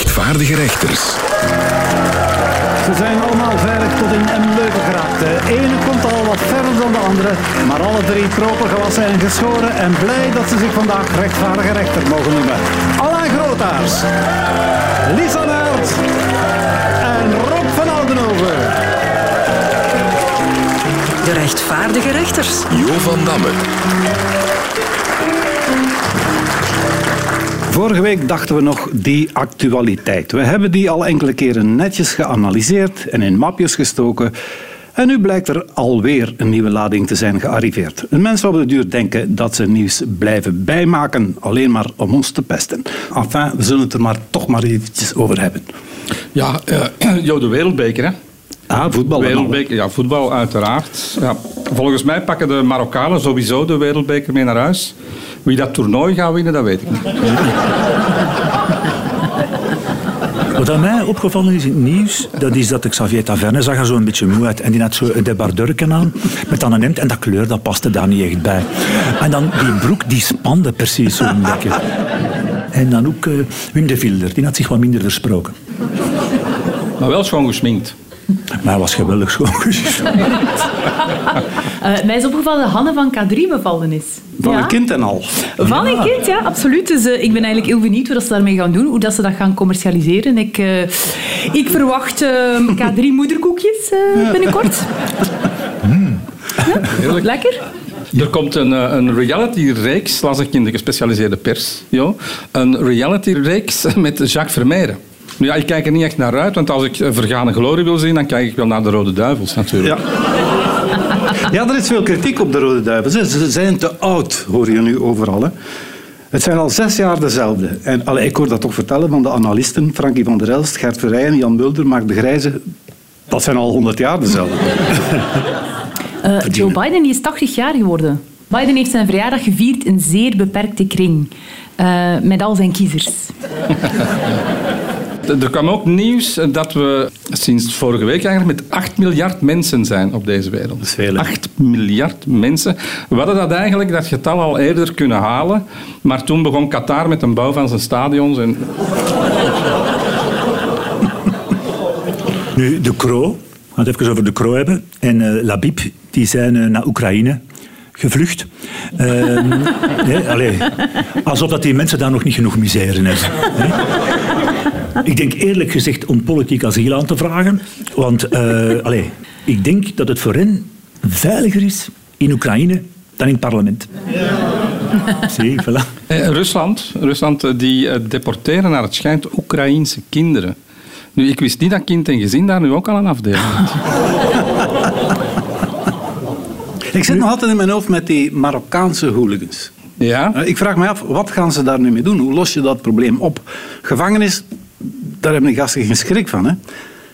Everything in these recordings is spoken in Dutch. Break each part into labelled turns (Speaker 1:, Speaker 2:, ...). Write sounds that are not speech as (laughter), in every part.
Speaker 1: rechtvaardige rechters.
Speaker 2: Ze zijn allemaal veilig tot in Emleuven geraakt. De ene komt al wat verder dan de andere, maar alle drie proper gewassen en geschoren en blij dat ze zich vandaag rechtvaardige rechter mogen noemen. Alain Grootaars, Lisa Naert en Rob van Oudenhoven.
Speaker 3: De rechtvaardige rechters.
Speaker 1: Jo van Damme.
Speaker 2: Vorige week dachten we nog die actualiteit. We hebben die al enkele keren netjes geanalyseerd en in mapjes gestoken. En nu blijkt er alweer een nieuwe lading te zijn gearriveerd. Een mens op de duur denken dat ze nieuws blijven bijmaken, alleen maar om ons te pesten. Enfin, we zullen het er maar toch maar eventjes over hebben.
Speaker 4: Ja, uh, (clears throat) jo, de wereldbeker, hè.
Speaker 2: Ah, voetbal.
Speaker 4: Wereldbeker, ja, voetbal uiteraard. Ja. Volgens mij pakken de Marokkanen sowieso de wereldbeker mee naar huis. Wie dat toernooi gaat winnen, dat weet ik niet. (laughs)
Speaker 5: Wat aan mij opgevallen is in het nieuws, dat is dat ik Xavier Taverne zag er zo een beetje moe uit. En die had zo een debardurken aan, met dan een hemd. En dat kleur, dat paste daar niet echt bij. En dan die broek, die spande precies zo'n (laughs) beetje. En dan ook eh, Wim de Vilder, die had zich wat minder versproken.
Speaker 4: Maar wel schoon gesminkt.
Speaker 5: Maar hij was geweldig schoon. (laughs)
Speaker 6: Eh, mij is opgevallen dat Hanne van K3 bevallen is.
Speaker 2: Van
Speaker 6: Ja.
Speaker 2: een kind en al.
Speaker 6: Van een kind, ja, absoluut. Dus eh, ik ben eigenlijk heel benieuwd hoe dat ze daarmee gaan doen, hoe dat ze dat gaan commercialiseren. Ik, eh, ik verwacht (laughs) eh, K3 moederkoekjes eh, binnenkort. (laughs) Ja, Lekker.
Speaker 4: Er komt een, een reality-reeks, las ik in de gespecialiseerde pers. Jo. Een reality-reeks (laughs) met Jacques. Nu, ja, ik kijk er niet echt naar uit, want als ik vergane glorie wil zien, dan kijk ik wel naar de Rode Duivels natuurlijk.
Speaker 2: Ja. (laughs) Ja, er is veel kritiek op de Rode Duivels. hè. Ze zijn te oud, hoor je nu overal. Hè. Het zijn al zes jaar dezelfde. En allee, ik hoor dat toch vertellen van de analisten, Frankie van der Elst, Gert Verrijen, Jan Mulder, Mark de Grijze. Dat zijn al honderd jaar dezelfde. (laughs)
Speaker 6: Eh, Joe Biden is 80 jaar geworden. Biden heeft zijn verjaardag gevierd in zeer beperkte kring. eh, met al zijn kiezers. (laughs)
Speaker 4: Er kwam ook nieuws dat we sinds vorige week eigenlijk met 8 miljard mensen zijn op deze wereld.
Speaker 2: Dat is veel, hè?
Speaker 4: 8 miljard mensen. We hadden dat eigenlijk, dat getal al eerder kunnen halen. Maar toen begon Qatar met een bouw van zijn stadions. En
Speaker 5: Nu, de Kro, we gaan het even over de Kro hebben. En eh, Labib, die zijn eh, naar Oekraïne gevlucht. Ehm, (laughs) hè, allee, alsof dat die mensen daar nog niet genoeg misère hebben. hè. Ik denk eerlijk gezegd om politiek asiel aan te vragen. Want eh, allee, ik denk dat het voor hen veiliger is in Oekraïne dan in het parlement. Zie, voilà.
Speaker 4: Eh, Rusland, Rusland eh, die eh, deporteren naar het schijnt Oekraïense kinderen. Nu, ik wist niet dat kind en gezin daar nu ook al een afdeling had.
Speaker 2: Ik zit nog altijd in mijn hoofd met die Marokkaanse hooligans.
Speaker 4: Ja?
Speaker 2: Ik vraag me af, wat gaan ze daar nu mee doen? Hoe los je dat probleem op? Gevangenis, daar hebben die gasten geen schrik van. Hè?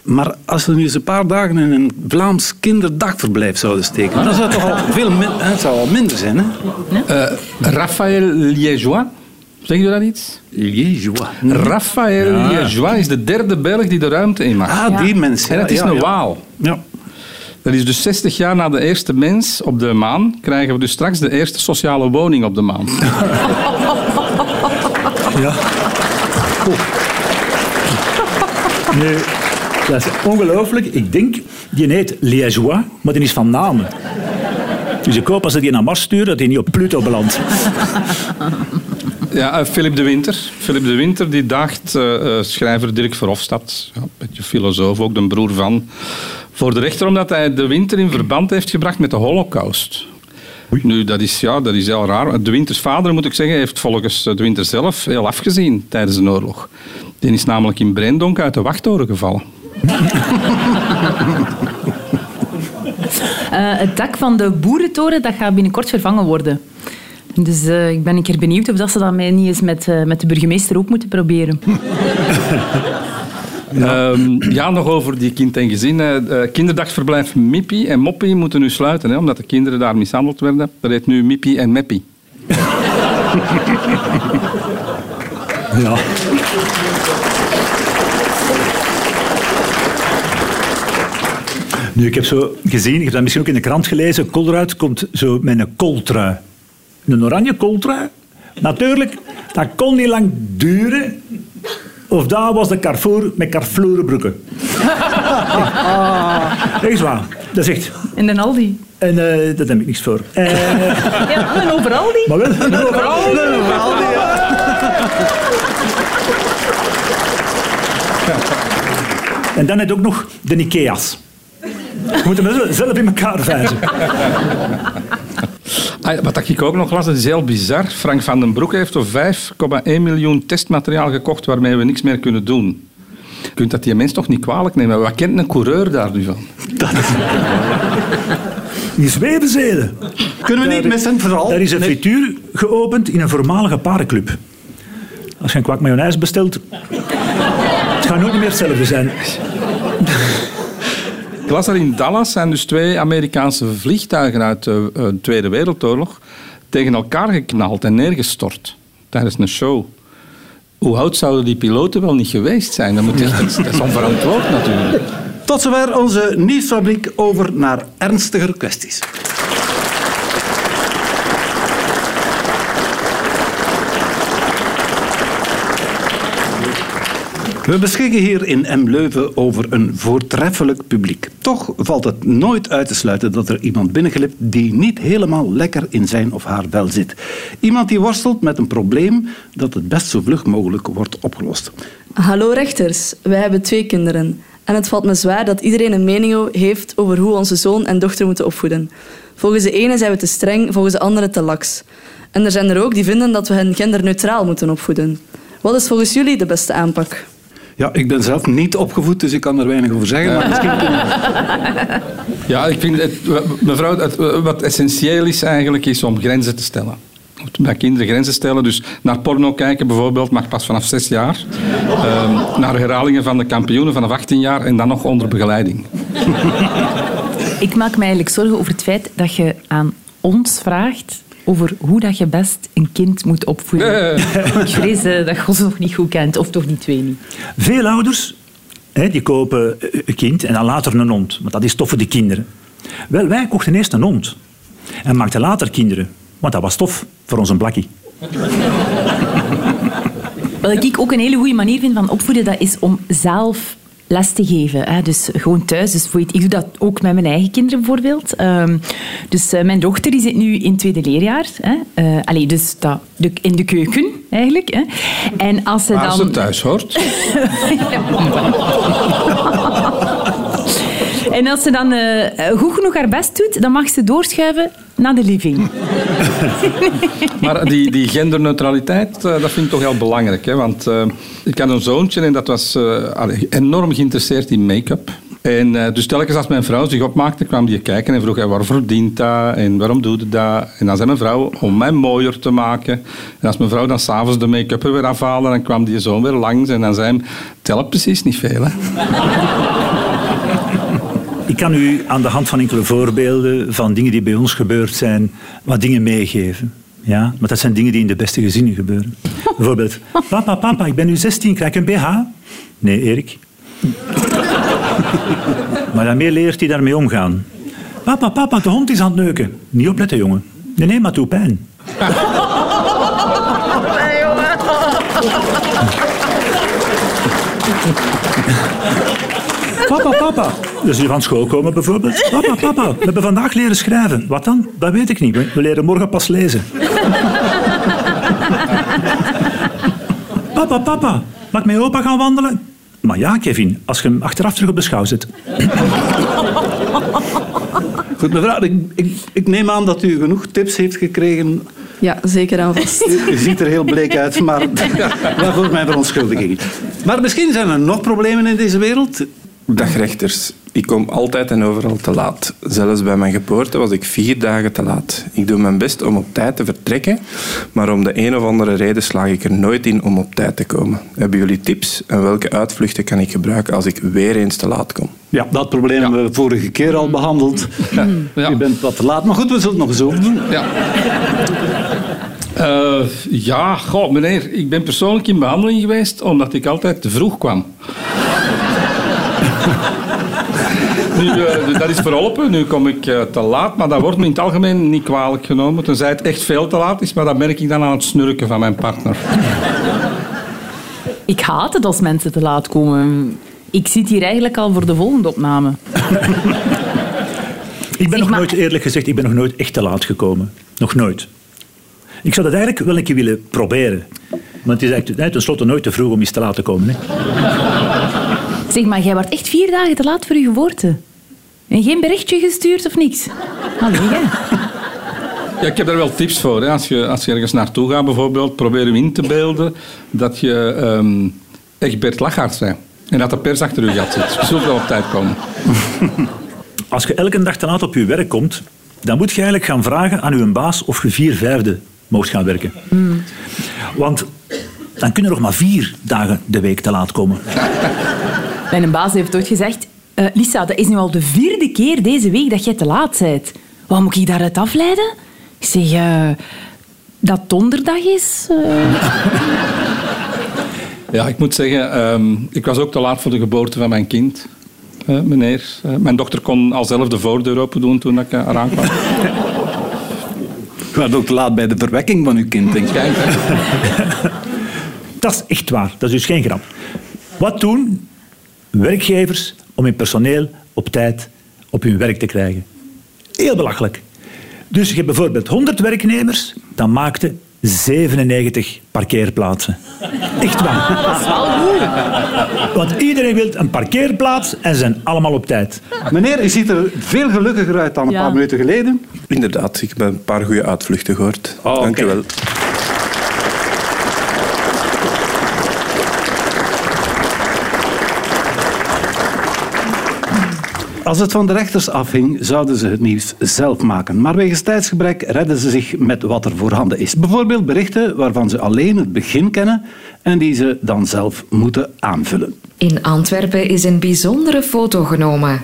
Speaker 2: Maar als ze nu eens een paar dagen in een Vlaams kinderdagverblijf zouden steken, dan zou het toch al veel min- hè, het zou al minder zijn. Hè?
Speaker 4: Eh, Raphaël Liégeois, zeg je dat iets?
Speaker 2: Liégeois.
Speaker 4: Raphaël
Speaker 2: Ja.
Speaker 4: Liégeois is de derde Belg die de ruimte in mag.
Speaker 2: Ah, die mensen.
Speaker 4: En
Speaker 2: ja,
Speaker 4: het is
Speaker 2: ja,
Speaker 4: een
Speaker 2: ja.
Speaker 4: waal.
Speaker 2: Ja.
Speaker 4: Dat is dus 60 jaar na de eerste mens op de maan, krijgen we dus straks de eerste sociale woning op de maan. (laughs)
Speaker 5: Ja. Nee, dat is ongelooflijk. Ik denk, die heet Liégeois, maar die is van namen. Dus ik hoop als ze die naar Mars sturen, dat hij niet op Pluto belandt.
Speaker 4: Ja, eh, Philip de Winter. Philip de Winter die daagt eh, eh, schrijver Dirk Verhofstadt, ja, een beetje filosoof, ook de broer van, voor de rechter omdat hij de winter in verband heeft gebracht met de holocaust. Nu, dat is, ja, dat is heel raar. De Winters vader, moet ik zeggen, heeft volgens de Winter zelf heel afgezien tijdens de oorlog. Die is namelijk in Brendonk uit de wachttoren gevallen.
Speaker 6: Eh, het dak van de boerentoren dat gaat binnenkort vervangen worden. Dus eh, ik ben een keer benieuwd of dat ze dat mij niet eens met, eh, met de burgemeester ook moeten proberen.
Speaker 4: Ja. (laughs) ja, nog over die kind en gezin. eh, eh, kinderdagverblijf Mippie en Moppie moeten nu sluiten, hè, omdat de kinderen daar mishandeld werden. Dat heet nu Mippie en Meppie.
Speaker 5: Ja. Nu, ik heb zo gezien, ik heb dat misschien ook in de krant gelezen, Colruyt komt zo met een kooltrui. Een oranje kooltrui. Natuurlijk, dat kon niet lang duren Of daar was de Carrefour met Carfleurenbroeken. Echt waar. Dat is echt.
Speaker 6: En dan Aldi.
Speaker 5: En uh, daar heb ik niks voor. Uh,
Speaker 6: ja, en over Aldi.
Speaker 5: Maar wel, over Aldi. Over Aldi (laughs) En dan heb je ook nog de Ikea's. Je moet hem zelf in elkaar vijzen.
Speaker 4: Ah, wat ik ook nog las, dat is heel bizar. Frank van den Broek heeft voor 5,1 miljoen testmateriaal gekocht waarmee we niks meer kunnen doen. Je kunt dat die mens toch niet kwalijk nemen. Wat kent een coureur daar nu van?
Speaker 5: Dat is... Die zwevenzelen.
Speaker 2: Kunnen we niet missen, vooral...
Speaker 5: Er is een frituur geopend in een voormalige parenclub. Als je een kwak mayonaise bestelt... Het gaat nooit meer hetzelfde zijn.
Speaker 4: Ik las er in Dallas zijn dus twee Amerikaanse vliegtuigen uit de uh, Tweede Wereldoorlog tegen elkaar geknald en neergestort tijdens een show. Hoe oud zouden die piloten wel niet geweest zijn? Dat, moet, dat is onverantwoord natuurlijk.
Speaker 2: Tot zover onze nieuwsfabriek over naar ernstiger kwesties. We beschikken hier in M. Leuven over een voortreffelijk publiek. Toch valt het nooit uit te sluiten dat er iemand binnenglipt die niet helemaal lekker in zijn of haar vel zit. Iemand die worstelt met een probleem dat het best zo vlug mogelijk wordt opgelost.
Speaker 7: Hallo rechters, wij hebben twee kinderen. En het valt me zwaar dat iedereen een mening heeft over hoe onze zoon en dochter moeten opvoeden. Volgens de ene zijn we te streng, volgens de andere te laks. En er zijn er ook die vinden dat we hen genderneutraal moeten opvoeden. Wat is volgens jullie de beste aanpak?
Speaker 2: Ja, ik ben zelf niet opgevoed, dus ik kan er weinig over zeggen. Maar misschien (laughs)
Speaker 4: Ja, ik vind, het, mevrouw, het, wat essentieel is eigenlijk, is om grenzen te stellen. Bij kinderen grenzen stellen. Dus naar porno kijken bijvoorbeeld mag pas vanaf zes jaar. Um, naar herhalingen van de kampioenen vanaf 18 jaar en dan nog onder begeleiding.
Speaker 6: Ik maak me eigenlijk zorgen over het feit dat je aan ons vraagt over hoe dat je best een kind moet opvoeden. Ik vrees uh, dat God nog niet goed kent, of toch die twee niet.
Speaker 5: Veel ouders hè, die kopen een kind en dan later een hond, want dat is tof voor de kinderen. Wel, wij kochten eerst een hond en maakten later kinderen, want dat was tof voor ons een blakkie.
Speaker 6: Wat ik ook een hele goede manier vind van opvoeden, dat is om zelf les te geven. Hè. Dus gewoon thuis. Dus ik doe dat ook met mijn eigen kinderen bijvoorbeeld. Um, dus uh, mijn dochter die zit nu in het tweede leerjaar. Hè. Uh, allee, dus dat, de, in de keuken eigenlijk. Hè. En als ze
Speaker 4: Waar
Speaker 6: dan...
Speaker 4: ze thuis hoort. (laughs)
Speaker 6: En als ze dan uh, goed genoeg haar best doet, dan mag ze doorschuiven naar de living. (laughs)
Speaker 4: maar die, die genderneutraliteit, uh, dat vind ik toch heel belangrijk. Hè? Want uh, ik had een zoontje en dat was enorm geïnteresseerd in make-up. En dus telkens als mijn vrouw zich opmaakte, kwam die kijken en vroeg hij waarvoor dient dat en waarom doet hij dat? En dan zei mijn vrouw om mij mooier te maken. En als mijn vrouw dan s'avonds de make-up er weer afhaalde, dan kwam die zoon weer langs en dan zei hij, tel precies niet veel. Hè? (laughs)
Speaker 5: Ik kan u aan de hand van enkele voorbeelden van dingen die bij ons gebeurd zijn, wat dingen meegeven. Ja, maar dat zijn dingen die in de beste gezinnen gebeuren. Bijvoorbeeld, papa, papa, ik ben nu 16, krijg ik een BH? Nee, Erik. (laughs) maar daarmee leert hij daarmee omgaan. Papa, papa, de hond is aan het neuken. Niet opletten, jongen. Nee, nee, maar doe pijn. Nee, jongen. (laughs) Papa, papa. Dus je van school komen bijvoorbeeld. Papa, papa, we hebben vandaag leren schrijven. Wat dan? Dat weet ik niet. We leren morgen pas lezen. Papa, papa, mag ik met opa gaan wandelen? Maar ja, Kevin, als je hem achteraf terug op de schouw zet.
Speaker 2: Goed, mevrouw, ik, ik, ik neem aan dat u genoeg tips heeft gekregen
Speaker 7: ja, zeker aan vast.
Speaker 2: U ziet er heel bleek uit, maar (laughs) waarvoor mijn verontschuldiging. Maar misschien zijn er nog problemen in deze wereld.
Speaker 8: Dag rechters. Ik kom altijd en overal te laat. Zelfs bij mijn geboorte was ik vier dagen te laat. Ik doe mijn best om op tijd te vertrekken, maar om de een of andere reden slaag ik er nooit in om op tijd te komen. Hebben jullie tips en welke uitvluchten kan ik gebruiken als ik weer eens te laat kom?
Speaker 2: Ja, dat probleem hebben we vorige keer al behandeld. Ja. (laughs) Ja. U bent wat te laat, maar goed, we zullen het nog eens over doen.
Speaker 4: Ja. Uh, ja, goh, meneer, ik ben persoonlijk in behandeling geweest omdat ik altijd te vroeg kwam. Nu, uh, dat is verholpen. Nu kom ik uh, te laat, maar dat wordt me in het algemeen niet kwalijk genomen. Tenzij het echt veel te laat is, maar dat merk ik dan aan het snurken van mijn partner.
Speaker 6: Ik haat het als mensen te laat komen. Ik zit hier eigenlijk al voor de volgende opname.
Speaker 5: Ik ben
Speaker 6: Zeg
Speaker 5: nog
Speaker 6: maar-
Speaker 5: nooit, eerlijk gezegd, ik ben nog nooit echt te laat gekomen. Nog nooit. Ik zou dat eigenlijk wel een keer willen proberen. Maar het is eigenlijk nee, tenslotte nooit te vroeg om eens te laat te komen. Hè.
Speaker 6: Zeg maar, jij wordt echt vier dagen te laat voor je geboorte. En geen berichtje gestuurd of niks? Allee, hè? (laughs)
Speaker 4: Ja, ik heb daar wel tips voor. Hè. Als, je, als je ergens naartoe gaat bijvoorbeeld, probeer je in te beelden dat je ehm echt Bert Lachart bent. En dat de pers achter je gat zit. Je zult wel op tijd komen. (laughs)
Speaker 5: Als je elke dag te laat op je werk komt, dan moet je eigenlijk gaan vragen aan je baas of je vier vijfde mocht gaan werken. Want dan kunnen er nog maar vier dagen de week te laat komen. (laughs)
Speaker 6: Mijn baas heeft ooit gezegd... "Eh, Lisa, dat is nu al de vierde keer deze week dat jij te laat bent. Wat moet ik daaruit afleiden? Ik zeg... eh, dat donderdag is... eh. (laughs)
Speaker 4: Ja, ik moet zeggen, ehm, ik was ook te laat voor de geboorte van mijn kind. eh, meneer. Mijn dochter kon al zelf de voordeur open doen toen ik uh, eraan kwam.
Speaker 2: Je was ook te laat bij de verwekking van uw kind, denk ik.
Speaker 4: Kijk. (laughs)
Speaker 5: Dat is echt waar, dat is dus geen grap. Wat doen werkgevers om hun personeel op tijd op hun werk te krijgen? Heel belachelijk. Dus je hebt bijvoorbeeld 100 werknemers, dan maakte 97 parkeerplaatsen. Echt waar.
Speaker 6: Dat is wel goed.
Speaker 5: Want iedereen wil een parkeerplaats en ze zijn allemaal op tijd.
Speaker 2: Meneer, u ziet er veel gelukkiger uit dan een
Speaker 6: Ja.
Speaker 2: paar minuten geleden.
Speaker 8: Inderdaad, ik heb een paar goede uitvluchten gehoord.
Speaker 2: Oh, oké.
Speaker 8: Dank u wel.
Speaker 2: Als het van de rechters afhing, zouden ze het nieuws zelf maken. Maar wegens tijdsgebrek redden ze zich met wat er voorhanden is. Bijvoorbeeld berichten waarvan ze alleen het begin kennen en die ze dan zelf moeten aanvullen.
Speaker 9: In Antwerpen is een bijzondere foto genomen.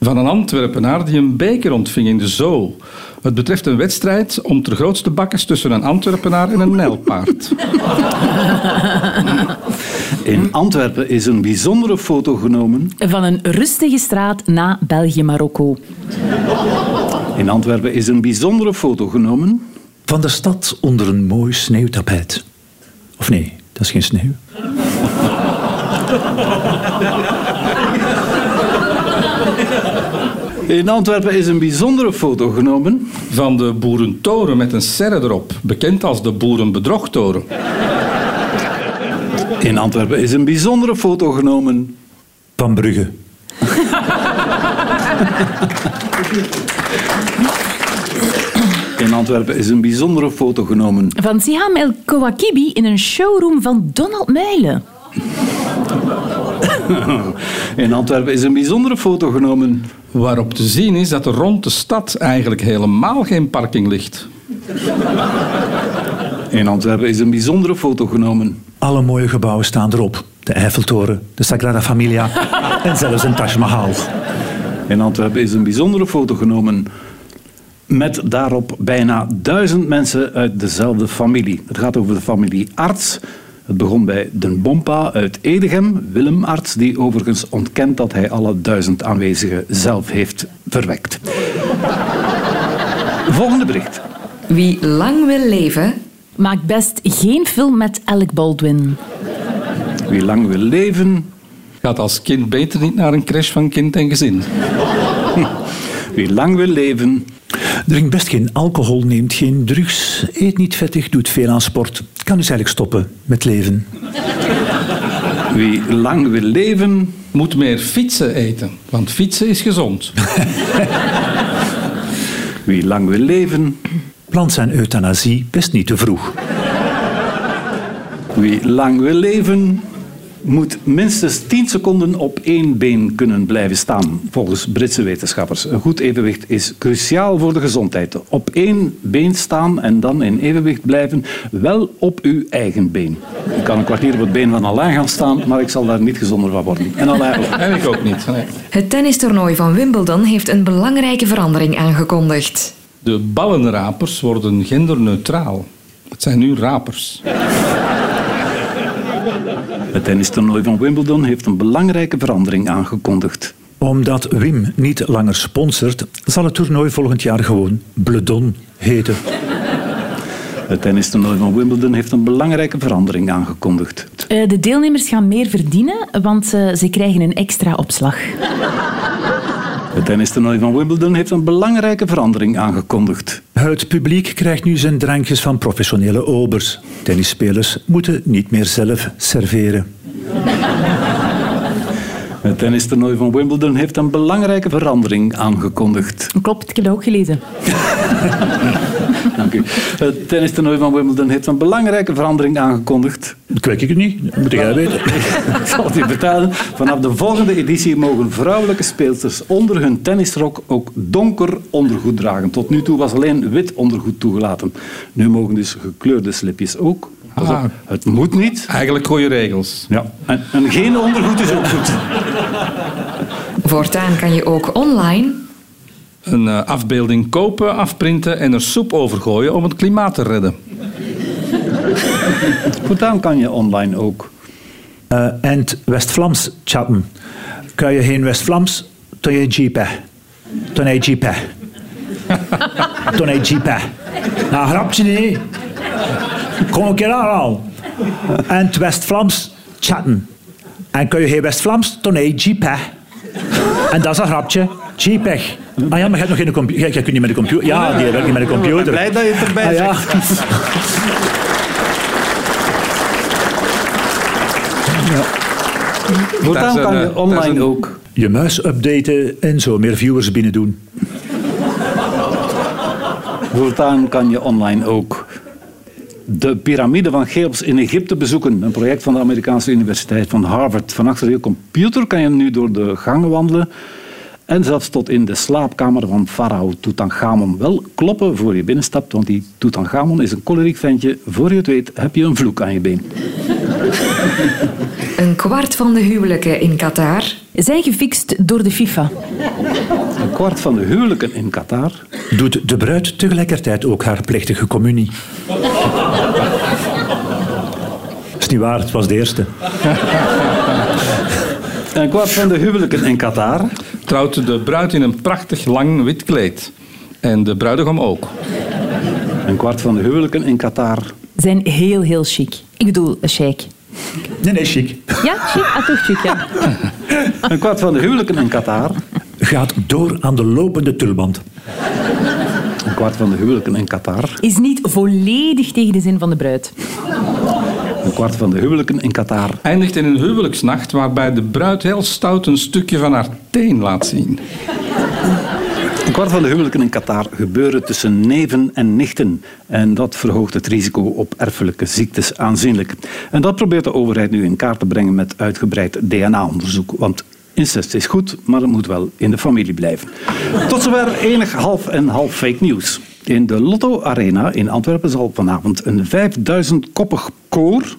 Speaker 4: Van een Antwerpenaar die een beker ontving in de zoo. Het betreft een wedstrijd om ter grootste bakkes tussen een Antwerpenaar en een nijlpaard. (laughs)
Speaker 2: In Antwerpen is een bijzondere foto genomen.
Speaker 6: Van een rustige straat na België-Marokko.
Speaker 2: In Antwerpen is een bijzondere foto genomen.
Speaker 5: Van de stad onder een mooi sneeuwtapijt. Of nee, dat is geen sneeuw.
Speaker 2: In Antwerpen is een bijzondere foto genomen.
Speaker 4: Van de Boerentoren met een serre erop, bekend als de Boerenbedrogtoren.
Speaker 2: In Antwerpen is een bijzondere foto genomen.
Speaker 5: Van Brugge.
Speaker 2: In Antwerpen is een bijzondere foto genomen.
Speaker 6: Van Siham El Kowakibi in een showroom van Donald Meulen. (laughs)
Speaker 2: In Antwerpen is een bijzondere foto genomen.
Speaker 4: Waarop te zien is dat er rond de stad eigenlijk helemaal geen parking ligt.
Speaker 2: In Antwerpen is een bijzondere foto genomen.
Speaker 5: Alle mooie gebouwen staan erop. De Eiffeltoren, de Sagrada Familia (laughs) en zelfs een Taj Mahal.
Speaker 2: In Antwerpen is een bijzondere foto genomen. Met daarop bijna duizend mensen uit dezelfde familie. Het gaat over de familie Arts. Het begon bij Den Bompa uit Edegem, Willem Arts, die overigens ontkent dat hij alle duizend aanwezigen zelf heeft verwekt. (laughs) Volgende bericht.
Speaker 9: Wie lang wil leven,
Speaker 6: Maak best geen film met Alec Baldwin.
Speaker 2: Wie lang wil leven,
Speaker 4: Gaat als kind beter niet naar een crash van kind en gezin. (laughs)
Speaker 2: wie lang wil leven,
Speaker 5: Drink best geen alcohol, neemt geen drugs, eet niet vettig, doet veel aan sport. Kan dus eigenlijk stoppen met leven.
Speaker 2: wie lang wil leven,
Speaker 4: Moet meer fietsen eten, want fietsen is gezond. (laughs)
Speaker 2: wie lang wil leven,
Speaker 5: Plant zijn euthanasie best niet te vroeg.
Speaker 2: Wie lang wil leven, moet minstens 10 seconden op één been kunnen blijven staan, volgens Britse wetenschappers. Een goed evenwicht is cruciaal voor de gezondheid. Op één been staan en dan in evenwicht blijven, wel op uw eigen been. Ik kan een kwartier op het been van Alain gaan staan, maar ik zal daar niet gezonder van worden. En Alain ook.
Speaker 4: En ik ook niet. Nee.
Speaker 9: het tennistoernooi van Wimbledon heeft een belangrijke verandering aangekondigd.
Speaker 4: De ballenrapers worden genderneutraal. Het zijn nu rapers.
Speaker 2: Het tennistoernooi van Wimbledon heeft een belangrijke verandering aangekondigd.
Speaker 5: Omdat Wim niet langer sponsort, zal het toernooi volgend jaar gewoon Bledon heten.
Speaker 2: Het tennistoernooi van Wimbledon heeft een belangrijke verandering aangekondigd.
Speaker 6: Eh, de deelnemers gaan meer verdienen, want eh, ze krijgen een extra opslag.
Speaker 2: Het tennistoernooi van Wimbledon heeft een belangrijke verandering aangekondigd.
Speaker 5: Het publiek krijgt nu zijn drankjes van professionele obers. Tennisspelers moeten niet meer zelf serveren.
Speaker 2: Het tennistoernooi van Wimbledon heeft een belangrijke verandering aangekondigd.
Speaker 6: Klopt, ik heb dat ook gelezen. (laughs) (laughs)
Speaker 2: Dank u. Het tennistoernooi van Wimbledon heeft een belangrijke verandering aangekondigd.
Speaker 5: Dat weet ik het niet, dat moet jij weten. (laughs)
Speaker 2: Ik zal het u vertellen. Vanaf de volgende editie mogen vrouwelijke speelsters onder hun tennisrok ook donker ondergoed dragen. Tot nu toe was alleen wit ondergoed toegelaten. Nu mogen dus gekleurde slipjes ook.
Speaker 4: Ah.
Speaker 2: het moet niet.
Speaker 4: Eigenlijk goede regels.
Speaker 2: Ja. En, en geen ondergoed is ook goed.
Speaker 9: Voortaan kan je ook online
Speaker 4: Een eh, afbeelding kopen, afprinten en er soep over gooien om het klimaat te redden. (laughs)
Speaker 2: Voortaan kan je online ook.
Speaker 5: Eh, en het West-Vlaams chatten. Kan je geen West-Vlaams, dan je jeepen. Dan je jeepen. (laughs) Dan je jeepen. Nou, grapje nee. Kom een keer aan al. En het West-Vlaams chatten. En kun je geen West-Vlaams, dan je jeepen. En dat is een grapje. Jeepeg. Ah ja, maar je hebt nog geen computer. Jij kunt niet met de computer. Ja, die werkt niet met de computer.
Speaker 2: Blij dat je het erbij
Speaker 5: Ah, ja.
Speaker 2: zegt. Voortaan kan je online
Speaker 4: een-
Speaker 2: ook.
Speaker 5: Je muis updaten en zo meer viewers binnen doen.
Speaker 2: Voortaan kan je online ook de piramide van Cheops in Egypte bezoeken. Een project van de Amerikaanse Universiteit van Harvard. Van achter je computer kan je nu door de gangen wandelen. En zelfs tot in de slaapkamer van farao Tutankhamon. Wel kloppen voor je binnenstapt, want die Tutankhamon is een koleriek ventje. Voor je het weet heb je een vloek aan je been.
Speaker 9: een kwart van de huwelijken in Qatar
Speaker 6: Zijn gefixt door de FIFA.
Speaker 2: Een kwart van de huwelijken in Qatar
Speaker 5: Doet de bruid tegelijkertijd ook haar plechtige communie? is niet waar, het was de eerste.
Speaker 2: Een kwart van de huwelijken in Qatar
Speaker 4: Trouwt de bruid in een prachtig lang wit kleed. En de bruidegom ook.
Speaker 2: Een kwart van de huwelijken in Qatar
Speaker 6: Zijn heel, heel chic. Ik bedoel, eh, chic.
Speaker 5: Nee, nee, chic.
Speaker 6: Ja, chic? Ah, toch chic, ja.
Speaker 2: Een kwart van de huwelijken in Qatar.
Speaker 5: Gaat door aan de lopende tulband.
Speaker 2: Een kwart van de huwelijken in Qatar.
Speaker 6: Is niet volledig tegen de zin van de bruid.
Speaker 2: Kwart van de huwelijken in Qatar.
Speaker 4: Eindigt in een huwelijksnacht waarbij de bruid heel stout een stukje van haar teen laat zien.
Speaker 2: Een kwart van de huwelijken in Qatar gebeuren tussen neven en nichten. En dat verhoogt het risico op erfelijke ziektes aanzienlijk. En dat probeert de overheid nu in kaart te brengen met uitgebreid DNA-onderzoek. Want incest is goed, maar het moet wel in de familie blijven. Tot zover enig half en half fake nieuws. In de Lotto Arena in Antwerpen zal vanavond een 5000-koppig koor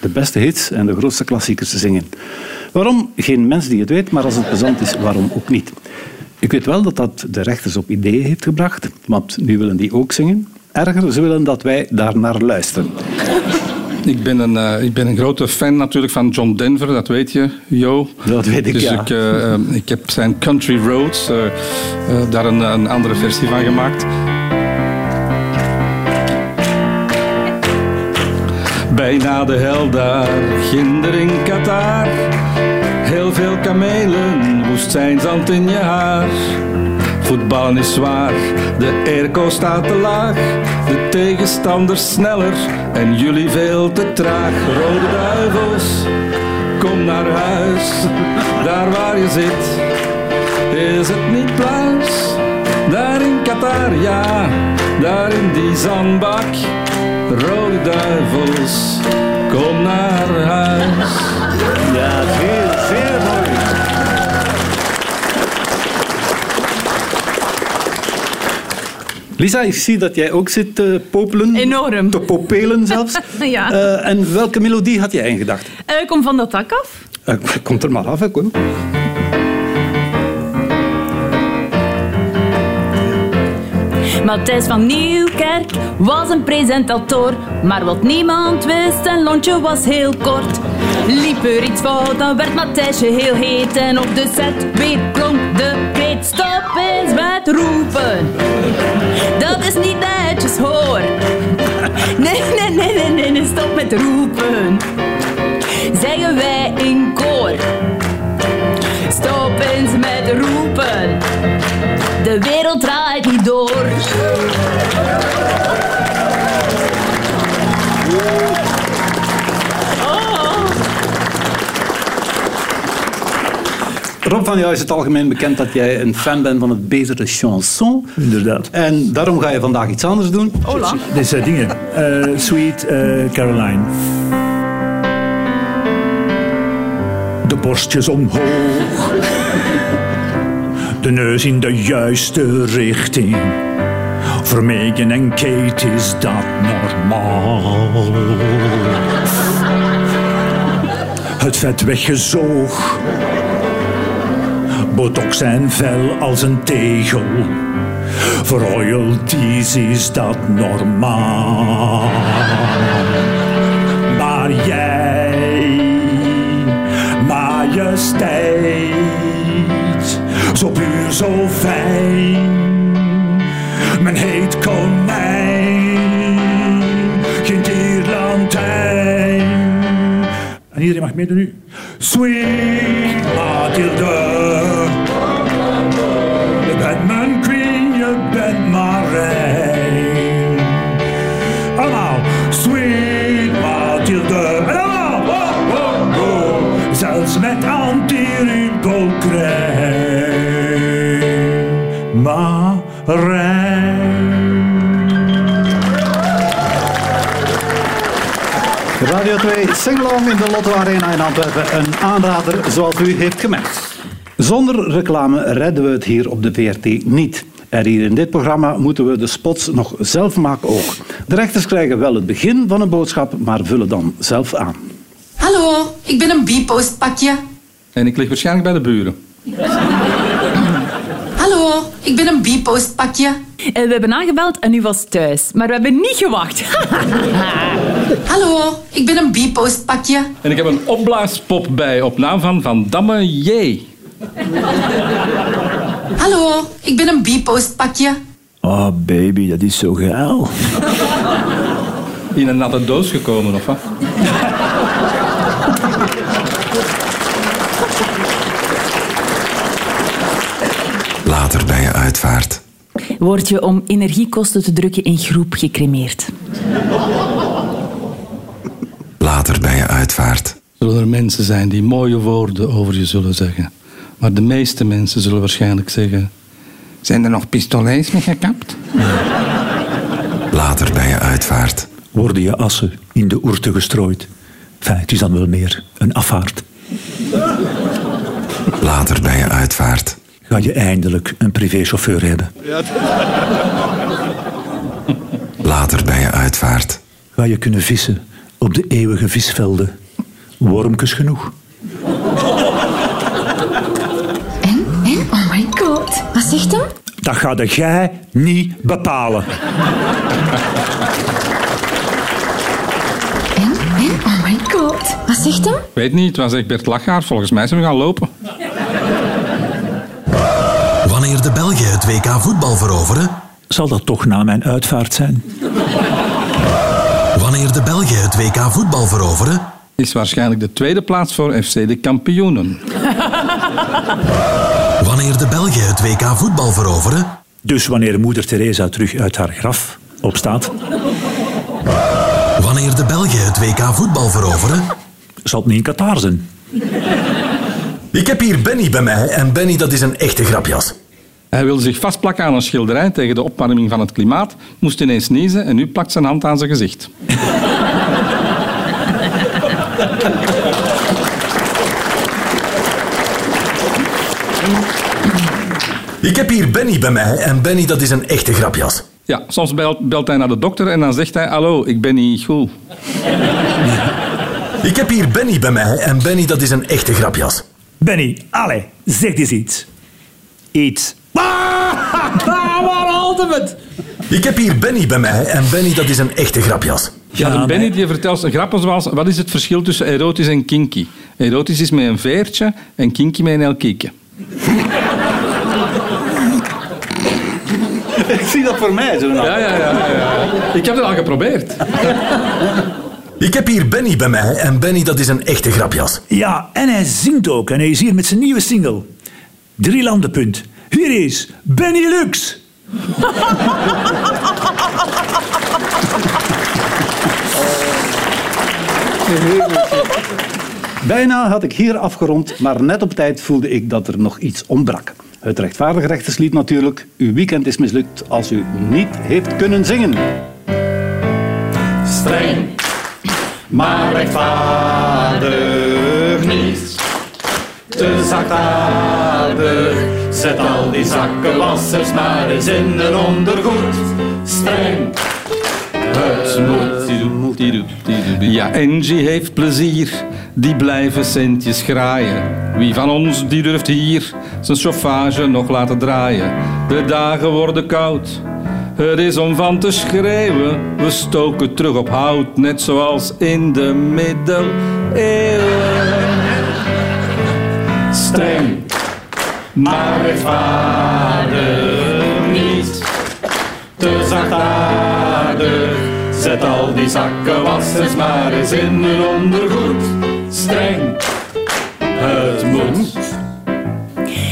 Speaker 2: de beste hits en de grootste klassiekers zingen. Waarom? Geen mens die het weet, maar als het plezant is, waarom ook niet? Ik weet wel dat dat de rechters op ideeën heeft gebracht, want nu willen die ook zingen. Erger, ze willen dat wij daar naar luisteren.
Speaker 4: Ik ben, een, eh, ik ben een grote fan natuurlijk van John Denver, dat weet je, Jo.
Speaker 2: Dat weet ik,
Speaker 4: dus
Speaker 2: ja.
Speaker 4: ik, eh, eh, ik heb zijn Country Roads, daar een, een andere versie van gemaakt. Bijna de hel daar, ginder in Qatar. Heel veel kamelen, woestijnzand in je haar. Voetballen is zwaar, de airco staat te laag. De tegenstander sneller en jullie veel te traag. Rode duivels, kom naar huis. Daar waar je zit, is het niet pluis. Daar in Qatar, ja, daar in die zandbak. Rode duivels, kom naar huis.
Speaker 2: Ja, zeer, zeer mooi. Lisa, ik zie dat jij ook zit te popelen.
Speaker 6: Enorm.
Speaker 2: Te popelen zelfs. (laughs)
Speaker 6: Ja.
Speaker 2: Eh, en welke melodie had jij in gedachten?
Speaker 6: Eh, kom van dat dak af.
Speaker 2: Eh, komt er maar af, hè, kom.
Speaker 6: Matthijs van Nieuwkerk was een presentator, maar wat niemand wist, zijn lontje was heel kort. Liep er iets fout, dan werd Matthijsje heel heet en op de set weer klonk de kreet stop eens met roepen. Dat is niet netjes hoor. Nee, nee, nee, nee, nee, nee, stop met roepen. Zeggen wij in koor. Stop eens met roepen. De wereld draait niet door.
Speaker 2: Rob van jou is het algemeen bekend dat jij een fan bent van het betere chanson.
Speaker 5: Inderdaad.
Speaker 2: En daarom ga je vandaag iets anders doen.
Speaker 6: Hola.
Speaker 5: Dit zijn dingen. Eh, Sweet eh, Caroline. De borstjes omhoog. De neus in de juiste richting. Voor Megan en Kate is dat normaal. Het vet weggezoog. Botox en vel als een tegel. Voor royalties is dat normaal. Majesteit, zo puur, zo fijn. Mijn heet konijn, geen tierlantijn. En iedereen mag meedoen nu. Sweet Mathilde. Marijn.
Speaker 2: Radio 2 Singalong in de Lotto Arena in Antwerpen. Een aanrader zoals u heeft gemerkt. Zonder reclame redden we het hier op de VRT niet. En hier in dit programma moeten we de spots nog zelf maken ook. De rechters krijgen wel het begin van een boodschap, maar vullen dan zelf aan.
Speaker 10: Hallo, ik ben een B-post pakje.
Speaker 4: En ik lig waarschijnlijk bij de buren. (laughs)
Speaker 10: Hallo, ik ben een B-post pakje.
Speaker 6: En we hebben aangebeld en u was thuis. Maar we hebben niet gewacht. (laughs)
Speaker 10: Hallo, ik ben een B-post pakje.
Speaker 4: En ik heb een opblaaspop bij op naam van Van Damme J.
Speaker 10: Hallo, ik ben een B-post pakje.
Speaker 5: Oh baby, dat is zo geil.
Speaker 4: In een natte doos gekomen, of wat?
Speaker 1: Later
Speaker 6: Word je om energiekosten te drukken in groep gecremeerd.
Speaker 1: Later bij je uitvaart.
Speaker 4: Zullen er mensen zijn die mooie woorden over je zullen zeggen. Maar de meeste mensen zullen waarschijnlijk zeggen... Zijn er nog pistolets mee gekapt?
Speaker 1: Later bij je uitvaart.
Speaker 5: Worden je assen in de oerte gestrooid? Enfin, het is dan wel meer een afvaart.
Speaker 1: Later bij je uitvaart.
Speaker 5: Ga je eindelijk een privéchauffeur hebben? (laughs)
Speaker 1: Later bij je uitvaart.
Speaker 5: Ga je kunnen vissen op de eeuwige visvelden? Wormkes genoeg.
Speaker 9: En? En? Oh my god. Wat zegt hem?
Speaker 5: Dat ga jij niet bepalen.
Speaker 9: En? En? Oh my god. Wat zegt hem?
Speaker 4: Weet niet, het was echt Bert Lachaar. Volgens mij zijn we gaan lopen.
Speaker 1: Wanneer de Belgen het WK voetbal veroveren.
Speaker 5: Zal dat toch na mijn uitvaart zijn?
Speaker 1: Wanneer de Belgen het WK voetbal veroveren.
Speaker 4: Is waarschijnlijk de tweede plaats voor FC de kampioenen.
Speaker 1: Wanneer de Belgen het WK voetbal veroveren.
Speaker 5: Dus wanneer moeder Teresa terug uit haar graf opstaat,
Speaker 1: Wanneer de Belgen het WK voetbal veroveren.
Speaker 5: zal het niet in Qatar zijn.
Speaker 1: Ik heb hier Benny bij mij en Benny dat is een echte grapjas.
Speaker 4: Hij wilde zich vastplakken aan een schilderij tegen de opwarming van het klimaat, moest ineens niezen en nu plakt zijn hand aan zijn gezicht.
Speaker 1: Ik heb hier Benny bij mij en Benny dat is een echte grapjas.
Speaker 4: Ja, soms belt, belt hij naar de dokter en dan zegt hij: Hallo, ik ben niet goed.
Speaker 1: Ik heb hier Benny bij mij en Benny dat is een echte grapjas.
Speaker 5: Benny, allee, zeg eens iets. Iets.
Speaker 1: Ik heb hier Benny bij mij en Benny dat is een echte grapjas.
Speaker 4: Ja, de Benny die vertelt een grappen zoals: Wat is het verschil tussen erotisch en kinky? Erotisch is met een veertje en kinky met een heel kiekje. (laughs)
Speaker 2: Ik zie dat voor mij zo.
Speaker 4: Ja, ja, ja, ja, ja. Ik heb het al geprobeerd.
Speaker 1: Ik heb hier Benny bij mij en Benny dat is een echte grapjas.
Speaker 5: Ja, en hij zingt ook. En hij is hier met zijn nieuwe single. Drie landenpunt. Hier is Benny Lux.
Speaker 2: Bijna had ik hier afgerond, maar net op tijd voelde ik dat er nog iets ontbrak. Het rechtvaardige rechterslied natuurlijk. Uw weekend is mislukt als u niet heeft kunnen zingen.
Speaker 11: Streng, maar rechtvaardig niet. Te zachtaardig, zet al die zakkenwassers maar eens in een ondergoed. Streng, het moet.
Speaker 4: Ja, Angie heeft plezier, die blijven centjes graaien. Wie van ons die durft hier zijn chauffage nog laten draaien? De dagen worden koud, het is om van te schreeuwen. We stoken terug op hout, net zoals in de middeleeuwen.
Speaker 11: Streng, maar rechtvaardig niet. Te zachtaardig, zet al die zakkenwassers maar eens in een ondergoed. Streng, het moet.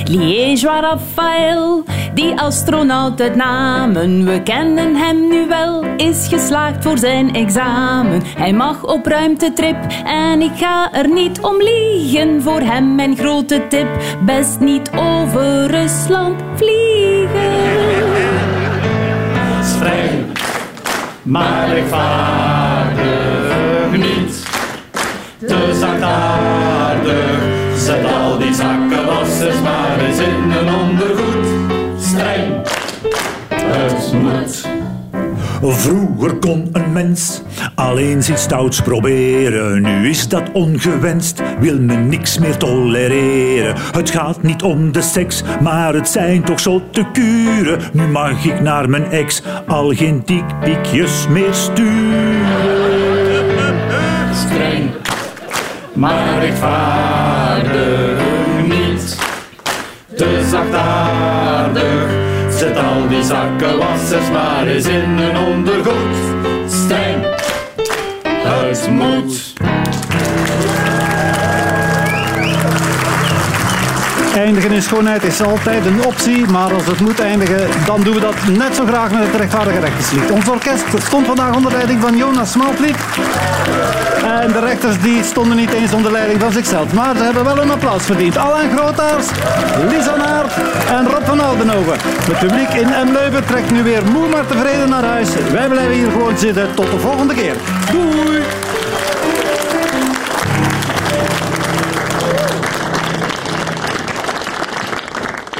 Speaker 6: Liégeois Raphaël, die astronaut uit namen. We kennen hem nu wel, is geslaagd voor zijn examen. Hij mag op ruimtetrip en ik ga er niet om liegen. Voor hem mijn grote tip, best niet over Rusland vliegen. (laughs)
Speaker 11: Streng, maar rechtvaardig niet. Te zachtaardig,
Speaker 5: Vroeger kon een mens alleen iets stouts proberen. Nu is dat ongewenst, wil men niks meer tolereren. Het gaat niet om de seks, maar het zijn toch zotte kuren. Nu mag ik naar mijn ex al geen dikpikjes meer sturen.
Speaker 11: Streng, maar rechtvaardig niet. Te zachtaardig, al die zakkenwassers maar eens in een ondergoed. Streng, het moet.
Speaker 2: Eindigen in schoonheid is altijd een optie, maar als het moet eindigen, dan doen we dat net zo graag met het rechtvaardige rechterslied. Ons orkest stond vandaag onder leiding van Jonas Smalvliet. En de rechters die stonden niet eens onder leiding van zichzelf, maar ze hebben wel een applaus verdiend. Alain Grootaars, Lisa Naert en Rob van Oudenhoven. Het publiek in Emleuven trekt nu weer moe maar tevreden naar huis. Wij blijven hier gewoon zitten. Tot de volgende keer. Doei!